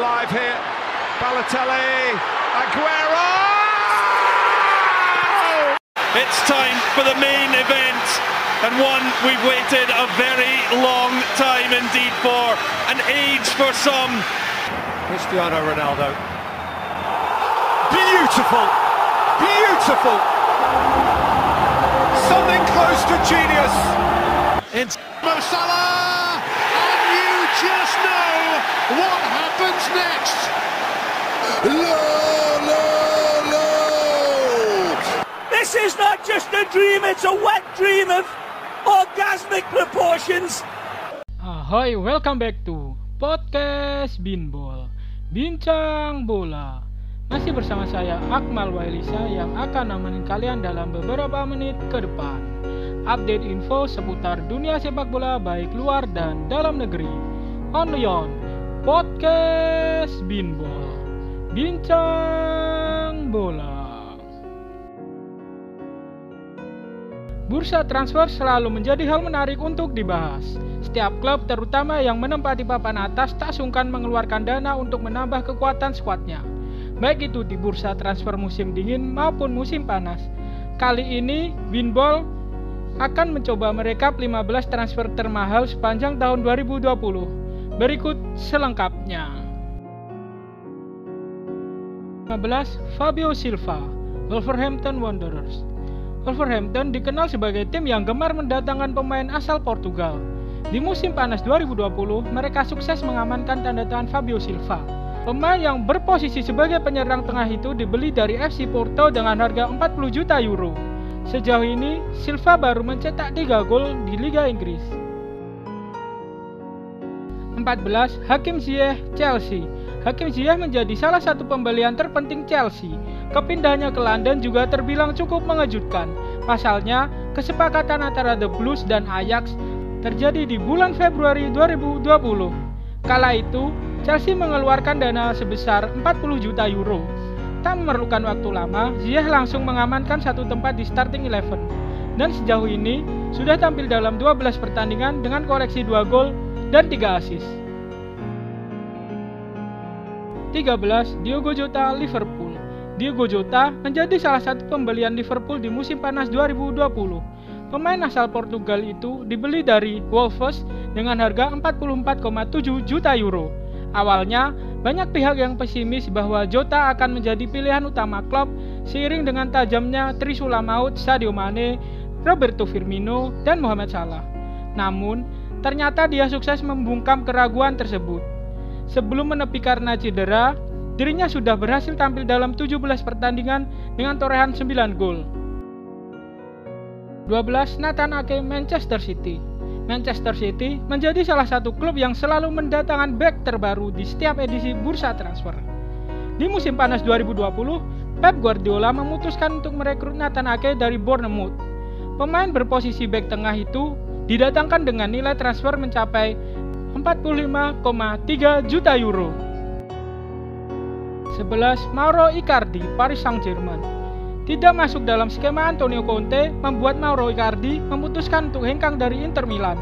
Live here, Balotelli, Aguero! It's time for the main event and one we've waited a very long time indeed for, an age for some. Cristiano Ronaldo. Beautiful, beautiful. Something close to genius. It's Mo Salah, and you just know what happens next. No, no, no. This is not just a dream, it's a wet dream of orgasmic proportions. Ahoy, welcome back to Podcast Binbol Bincang Bola Masih bersama saya Akmal Wailisa yang akan nemenin kalian dalam beberapa menit ke depan Update info seputar dunia sepak bola baik luar dan dalam negeri Only on Podcast Binbol Bincang Bola Bursa transfer selalu menjadi hal menarik untuk dibahas. Setiap klub, terutama yang menempati papan atas, tak sungkan mengeluarkan dana untuk menambah kekuatan skuadnya. Baik itu di bursa transfer musim dingin maupun musim panas. Kali ini, Winball akan mencoba merekap 15 transfer termahal sepanjang tahun 2020. Berikut selengkapnya. 15. Fabio Silva, Wolverhampton Wanderers. Wolverhampton dikenal sebagai tim yang gemar mendatangkan pemain asal Portugal. Di musim panas 2020, mereka sukses mengamankan tanda tangan Fabio Silva. Pemain yang berposisi sebagai penyerang tengah itu dibeli dari FC Porto dengan harga 40 juta euro. Sejauh ini, Silva baru mencetak 3 gol di Liga Inggris. 14. Hakim Ziyech Chelsea Hakim Ziyech menjadi salah satu pembelian terpenting Chelsea. Kepindahannya ke London juga terbilang cukup mengejutkan. Pasalnya, kesepakatan antara The Blues dan Ajax terjadi di bulan Februari 2020. Kala itu, Chelsea mengeluarkan dana sebesar 40 juta euro. Tak memerlukan waktu lama, Ziyech langsung mengamankan satu tempat di starting eleven. Dan sejauh ini, sudah tampil dalam 12 pertandingan dengan koleksi 2 gol dan 3 assist. 13. Diogo Jota Liverpool Diogo Jota menjadi salah satu pembelian Liverpool di musim panas 2020. Pemain asal Portugal itu dibeli dari Wolves dengan harga 44,7 juta euro. Awalnya, banyak pihak yang pesimis bahwa Jota akan menjadi pilihan utama klub seiring dengan tajamnya trisula maut Sadio Mane, Roberto Firmino, dan Mohamed Salah. Namun, ternyata dia sukses membungkam keraguan tersebut. Sebelum menepi karena cedera, dirinya sudah berhasil tampil dalam 17 pertandingan dengan torehan 9 gol. 12. Nathan Ake Manchester City Manchester City menjadi salah satu klub yang selalu mendatangkan back terbaru di setiap edisi bursa transfer. Di musim panas 2020, Pep Guardiola memutuskan untuk merekrut Nathan Ake dari Bournemouth. Pemain berposisi back tengah itu didatangkan dengan nilai transfer mencapai 45,3 juta euro. 11. Mauro Icardi, Paris Saint-Germain. Tidak masuk dalam skema Antonio Conte membuat Mauro Icardi memutuskan untuk hengkang dari Inter Milan.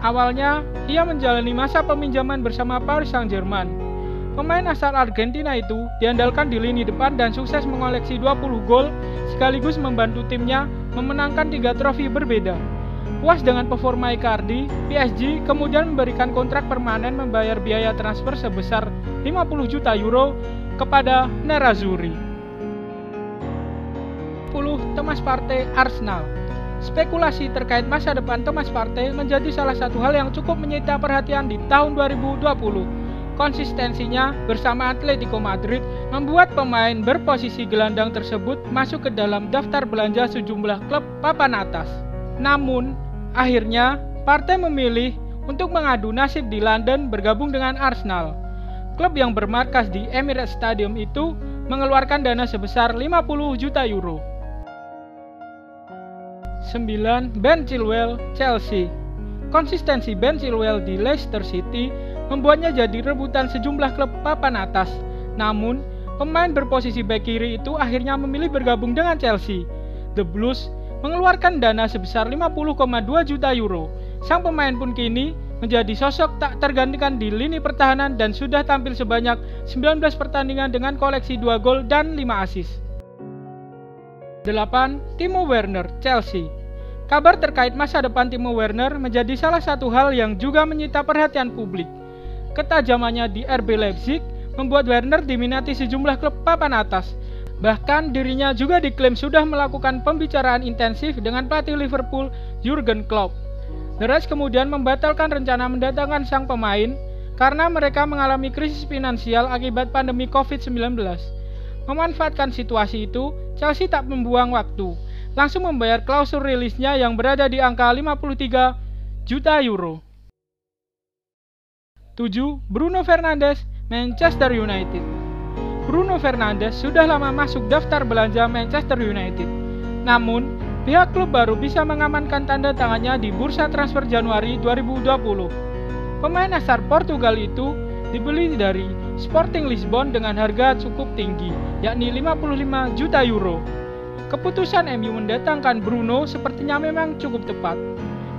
Awalnya, ia menjalani masa peminjaman bersama Paris Saint-Germain. Pemain asal Argentina itu diandalkan di lini depan dan sukses mengoleksi 20 gol sekaligus membantu timnya memenangkan tiga trofi berbeda. Puas dengan performa Icardi, PSG kemudian memberikan kontrak permanen membayar biaya transfer sebesar 50 juta euro kepada Nerazzurri. 10. Thomas Partey Arsenal Spekulasi terkait masa depan Thomas Partey menjadi salah satu hal yang cukup menyita perhatian di tahun 2020. Konsistensinya bersama Atletico Madrid membuat pemain berposisi gelandang tersebut masuk ke dalam daftar belanja sejumlah klub papan atas. Namun, akhirnya Partey memilih untuk mengadu nasib di London bergabung dengan Arsenal. Klub yang bermarkas di Emirates Stadium itu mengeluarkan dana sebesar 50 juta euro. 9. Ben Chilwell, Chelsea Konsistensi Ben Chilwell di Leicester City membuatnya jadi rebutan sejumlah klub papan atas. Namun, pemain berposisi bek kiri itu akhirnya memilih bergabung dengan Chelsea. The Blues mengeluarkan dana sebesar 50,2 juta euro. Sang pemain pun kini menjadi sosok tak tergantikan di lini pertahanan dan sudah tampil sebanyak 19 pertandingan dengan koleksi 2 gol dan 5 assist. 8. Timo Werner, Chelsea Kabar terkait masa depan Timo Werner menjadi salah satu hal yang juga menyita perhatian publik. Ketajamannya di RB Leipzig membuat Werner diminati sejumlah klub papan atas, Bahkan dirinya juga diklaim sudah melakukan pembicaraan intensif dengan pelatih Liverpool Jurgen Klopp. The Reds kemudian membatalkan rencana mendatangkan sang pemain karena mereka mengalami krisis finansial akibat pandemi COVID-19. Memanfaatkan situasi itu, Chelsea tak membuang waktu, langsung membayar klausul rilisnya yang berada di angka 53 juta euro. 7. Bruno Fernandes, Manchester United Bruno Fernandes sudah lama masuk daftar belanja Manchester United. Namun, pihak klub baru bisa mengamankan tanda tangannya di bursa transfer Januari 2020. Pemain asal Portugal itu dibeli dari Sporting Lisbon dengan harga cukup tinggi, yakni 55 juta euro. Keputusan MU mendatangkan Bruno sepertinya memang cukup tepat.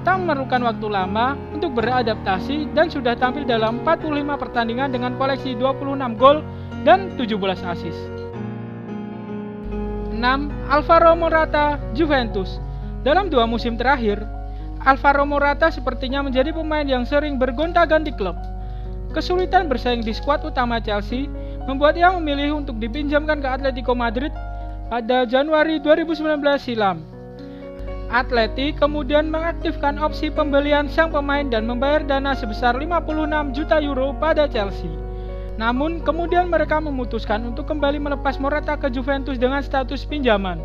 Tak memerlukan waktu lama untuk beradaptasi dan sudah tampil dalam 45 pertandingan dengan koleksi 26 gol dan 17 asis. 6. Alvaro Morata, Juventus. Dalam dua musim terakhir, Alvaro Morata sepertinya menjadi pemain yang sering bergonta-ganti klub. Kesulitan bersaing di skuad utama Chelsea membuat ia memilih untuk dipinjamkan ke Atletico Madrid pada Januari 2019 silam. Atleti kemudian mengaktifkan opsi pembelian sang pemain dan membayar dana sebesar 56 juta euro pada Chelsea. Namun kemudian mereka memutuskan untuk kembali melepas Morata ke Juventus dengan status pinjaman.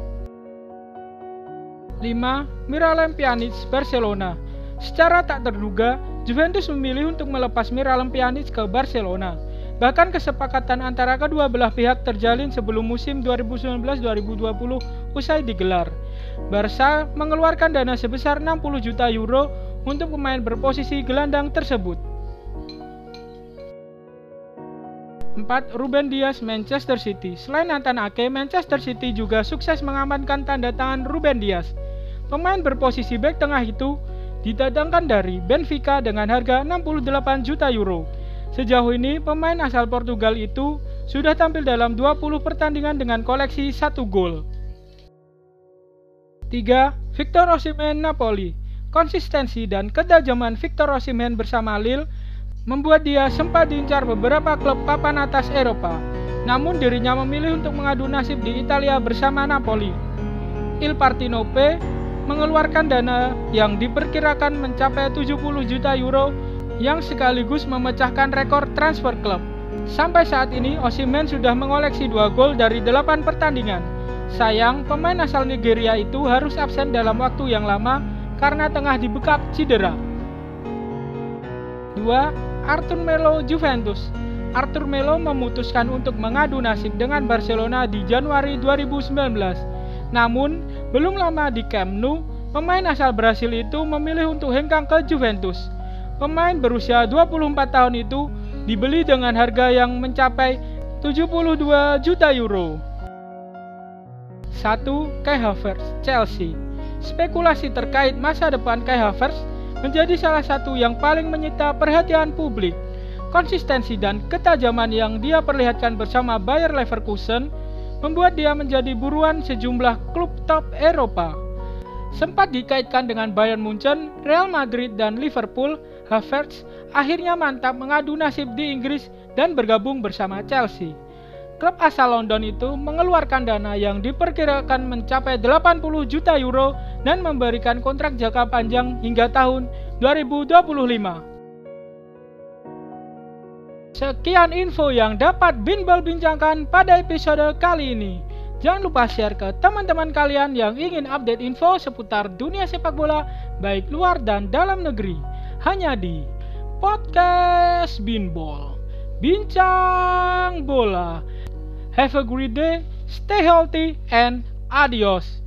5. Miralem Pjanic Barcelona Secara tak terduga, Juventus memilih untuk melepas Miralem Pjanic ke Barcelona. Bahkan kesepakatan antara kedua belah pihak terjalin sebelum musim 2019-2020 usai digelar. Barca mengeluarkan dana sebesar 60 juta euro untuk pemain berposisi gelandang tersebut. 4. Ruben Dias Manchester City Selain Nathan Ake, Manchester City juga sukses mengamankan tanda tangan Ruben Dias. Pemain berposisi back tengah itu didatangkan dari Benfica dengan harga 68 juta euro. Sejauh ini, pemain asal Portugal itu sudah tampil dalam 20 pertandingan dengan koleksi 1 gol. 3. Victor Osimhen Napoli Konsistensi dan ketajaman Victor Osimhen bersama Lille membuat dia sempat diincar beberapa klub papan atas Eropa. Namun dirinya memilih untuk mengadu nasib di Italia bersama Napoli. Il Partinope mengeluarkan dana yang diperkirakan mencapai 70 juta euro yang sekaligus memecahkan rekor transfer klub. Sampai saat ini Osimhen sudah mengoleksi 2 gol dari 8 pertandingan. Sayang, pemain asal Nigeria itu harus absen dalam waktu yang lama karena tengah dibekap cedera. 2. Arthur Melo Juventus. Arthur Melo memutuskan untuk mengadu nasib dengan Barcelona di Januari 2019. Namun, belum lama di Camp Nou, pemain asal Brasil itu memilih untuk hengkang ke Juventus. Pemain berusia 24 tahun itu dibeli dengan harga yang mencapai 72 juta euro. 1. Kai Havertz, Chelsea. Spekulasi terkait masa depan Kai Havertz menjadi salah satu yang paling menyita perhatian publik. Konsistensi dan ketajaman yang dia perlihatkan bersama Bayer Leverkusen membuat dia menjadi buruan sejumlah klub top Eropa. Sempat dikaitkan dengan Bayern Munchen, Real Madrid, dan Liverpool, Havertz akhirnya mantap mengadu nasib di Inggris dan bergabung bersama Chelsea. Klub asal London itu mengeluarkan dana yang diperkirakan mencapai 80 juta euro dan memberikan kontrak jangka panjang hingga tahun 2025. Sekian info yang dapat Binbal bincangkan pada episode kali ini. Jangan lupa share ke teman-teman kalian yang ingin update info seputar dunia sepak bola baik luar dan dalam negeri. Hanya di Podcast Binbol. Bincang bola. Have a great day, stay healthy, and adios.